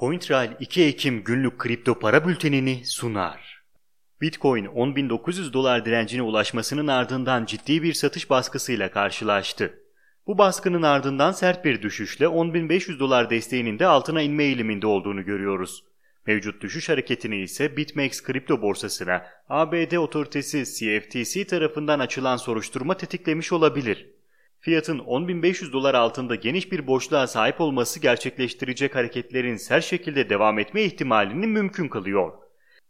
CoinTrail 2 Ekim günlük kripto para bültenini sunar. Bitcoin 10.900 dolar direncine ulaşmasının ardından ciddi bir satış baskısıyla karşılaştı. Bu baskının ardından sert bir düşüşle 10.500 dolar desteğinin de altına inme eğiliminde olduğunu görüyoruz. Mevcut düşüş hareketini ise BitMEX kripto borsasına ABD otoritesi CFTC tarafından açılan soruşturma tetiklemiş olabilir. Fiyatın 10.500 dolar altında geniş bir boşluğa sahip olması gerçekleştirecek hareketlerin sert şekilde devam etme ihtimalini mümkün kılıyor.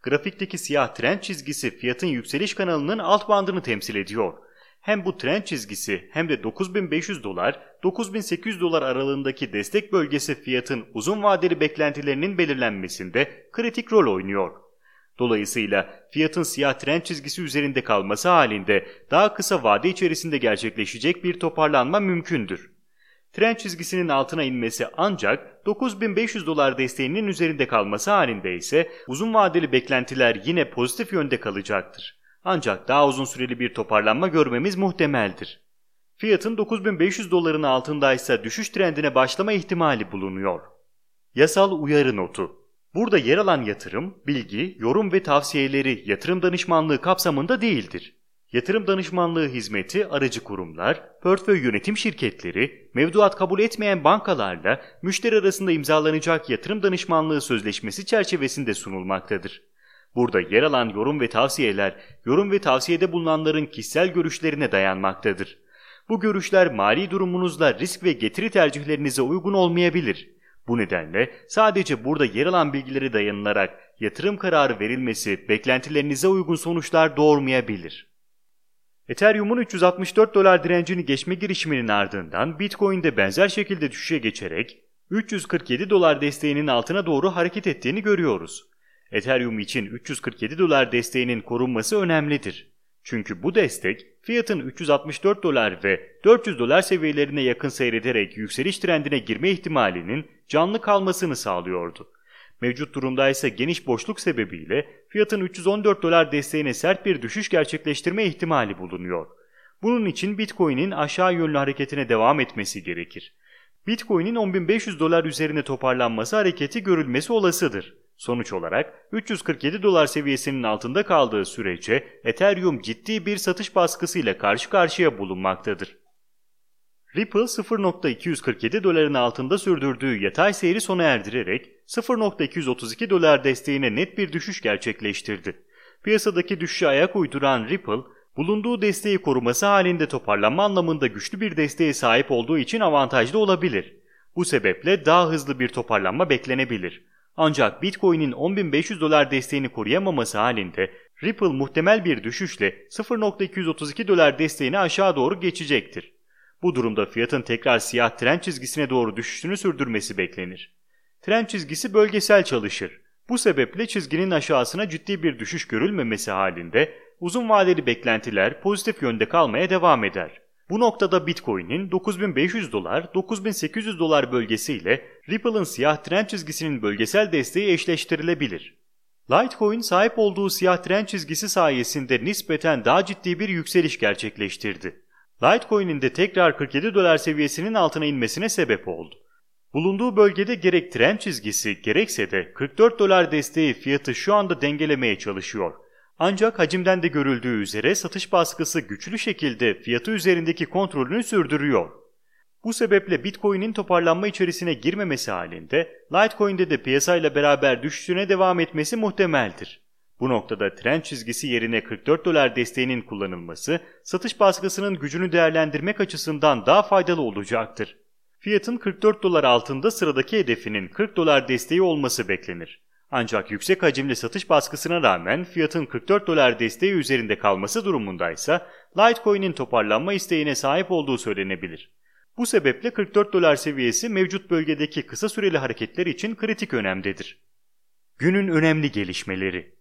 Grafikteki siyah trend çizgisi fiyatın yükseliş kanalının alt bandını temsil ediyor. Hem bu trend çizgisi hem de 9500 dolar, 9800 dolar aralığındaki destek bölgesi fiyatın uzun vadeli beklentilerinin belirlenmesinde kritik rol oynuyor. Dolayısıyla fiyatın siyah trend çizgisi üzerinde kalması halinde daha kısa vade içerisinde gerçekleşecek bir toparlanma mümkündür. Trend çizgisinin altına inmesi ancak 9500 dolar desteğinin üzerinde kalması halinde ise uzun vadeli beklentiler yine pozitif yönde kalacaktır. Ancak daha uzun süreli bir toparlanma görmemiz muhtemeldir. Fiyatın 9500 doların altındaysa düşüş trendine başlama ihtimali bulunuyor. Yasal uyarı notu Burada yer alan yatırım, bilgi, yorum ve tavsiyeleri yatırım danışmanlığı kapsamında değildir. Yatırım danışmanlığı hizmeti aracı kurumlar, portföy yönetim şirketleri, mevduat kabul etmeyen bankalarla müşteri arasında imzalanacak yatırım danışmanlığı sözleşmesi çerçevesinde sunulmaktadır. Burada yer alan yorum ve tavsiyeler, yorum ve tavsiyede bulunanların kişisel görüşlerine dayanmaktadır. Bu görüşler mali durumunuzla risk ve getiri tercihlerinize uygun olmayabilir. Bu nedenle sadece burada yer alan bilgileri dayanılarak yatırım kararı verilmesi beklentilerinize uygun sonuçlar doğurmayabilir. Ethereum'un 364 dolar direncini geçme girişiminin ardından Bitcoin de benzer şekilde düşüşe geçerek 347 dolar desteğinin altına doğru hareket ettiğini görüyoruz. Ethereum için 347 dolar desteğinin korunması önemlidir. Çünkü bu destek fiyatın 364 dolar ve 400 dolar seviyelerine yakın seyrederek yükseliş trendine girme ihtimalinin canlı kalmasını sağlıyordu. Mevcut durumda ise geniş boşluk sebebiyle fiyatın 314 dolar desteğine sert bir düşüş gerçekleştirme ihtimali bulunuyor. Bunun için Bitcoin'in aşağı yönlü hareketine devam etmesi gerekir. Bitcoin'in 10.500 dolar üzerine toparlanması hareketi görülmesi olasıdır. Sonuç olarak 347 dolar seviyesinin altında kaldığı sürece Ethereum ciddi bir satış baskısıyla karşı karşıya bulunmaktadır. Ripple 0.247 doların altında sürdürdüğü yatay seyri sona erdirerek 0.232 dolar desteğine net bir düşüş gerçekleştirdi. Piyasadaki düşüşe ayak uyduran Ripple, bulunduğu desteği koruması halinde toparlanma anlamında güçlü bir desteğe sahip olduğu için avantajlı olabilir. Bu sebeple daha hızlı bir toparlanma beklenebilir. Ancak Bitcoin'in 10.500 dolar desteğini koruyamaması halinde Ripple muhtemel bir düşüşle 0.232 dolar desteğini aşağı doğru geçecektir. Bu durumda fiyatın tekrar siyah trend çizgisine doğru düşüşünü sürdürmesi beklenir. Trend çizgisi bölgesel çalışır. Bu sebeple çizginin aşağısına ciddi bir düşüş görülmemesi halinde uzun vadeli beklentiler pozitif yönde kalmaya devam eder. Bu noktada Bitcoin'in 9500 dolar, 9800 dolar bölgesi ile Ripple'ın siyah trend çizgisinin bölgesel desteği eşleştirilebilir. Litecoin sahip olduğu siyah trend çizgisi sayesinde nispeten daha ciddi bir yükseliş gerçekleştirdi. Litecoin'in de tekrar 47 dolar seviyesinin altına inmesine sebep oldu. Bulunduğu bölgede gerek trend çizgisi gerekse de 44 dolar desteği fiyatı şu anda dengelemeye çalışıyor. Ancak hacimden de görüldüğü üzere satış baskısı güçlü şekilde fiyatı üzerindeki kontrolünü sürdürüyor. Bu sebeple Bitcoin'in toparlanma içerisine girmemesi halinde Litecoin'de de piyasayla beraber düşüşüne devam etmesi muhtemeldir. Bu noktada trend çizgisi yerine 44 dolar desteğinin kullanılması satış baskısının gücünü değerlendirmek açısından daha faydalı olacaktır. Fiyatın 44 dolar altında sıradaki hedefinin 40 dolar desteği olması beklenir. Ancak yüksek hacimli satış baskısına rağmen fiyatın 44 dolar desteği üzerinde kalması durumundaysa Litecoin'in toparlanma isteğine sahip olduğu söylenebilir. Bu sebeple 44 dolar seviyesi mevcut bölgedeki kısa süreli hareketler için kritik önemdedir. Günün önemli gelişmeleri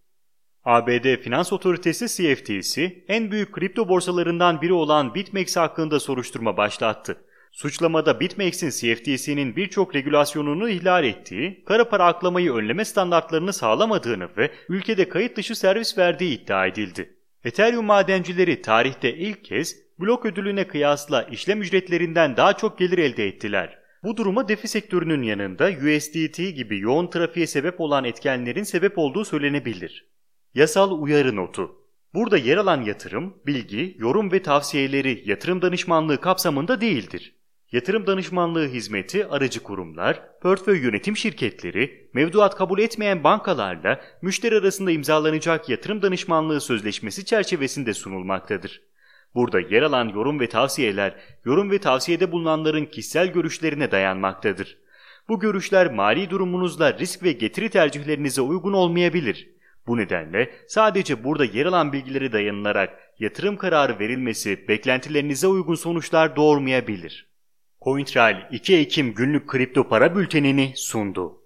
ABD Finans Otoritesi CFTC, en büyük kripto borsalarından biri olan BitMEX hakkında soruşturma başlattı. Suçlamada BitMEX'in CFTC'nin birçok regülasyonunu ihlal ettiği, kara para aklamayı önleme standartlarını sağlamadığını ve ülkede kayıt dışı servis verdiği iddia edildi. Ethereum madencileri tarihte ilk kez blok ödülüne kıyasla işlem ücretlerinden daha çok gelir elde ettiler. Bu duruma defi sektörünün yanında USDT gibi yoğun trafiğe sebep olan etkenlerin sebep olduğu söylenebilir. Yasal uyarı notu Burada yer alan yatırım, bilgi, yorum ve tavsiyeleri yatırım danışmanlığı kapsamında değildir. Yatırım danışmanlığı hizmeti aracı kurumlar, portföy yönetim şirketleri, mevduat kabul etmeyen bankalarla müşteri arasında imzalanacak yatırım danışmanlığı sözleşmesi çerçevesinde sunulmaktadır. Burada yer alan yorum ve tavsiyeler, yorum ve tavsiyede bulunanların kişisel görüşlerine dayanmaktadır. Bu görüşler mali durumunuzla risk ve getiri tercihlerinize uygun olmayabilir. Bu nedenle sadece burada yer alan bilgileri dayanılarak yatırım kararı verilmesi beklentilerinize uygun sonuçlar doğurmayabilir. CoinTrail 2 Ekim günlük kripto para bültenini sundu.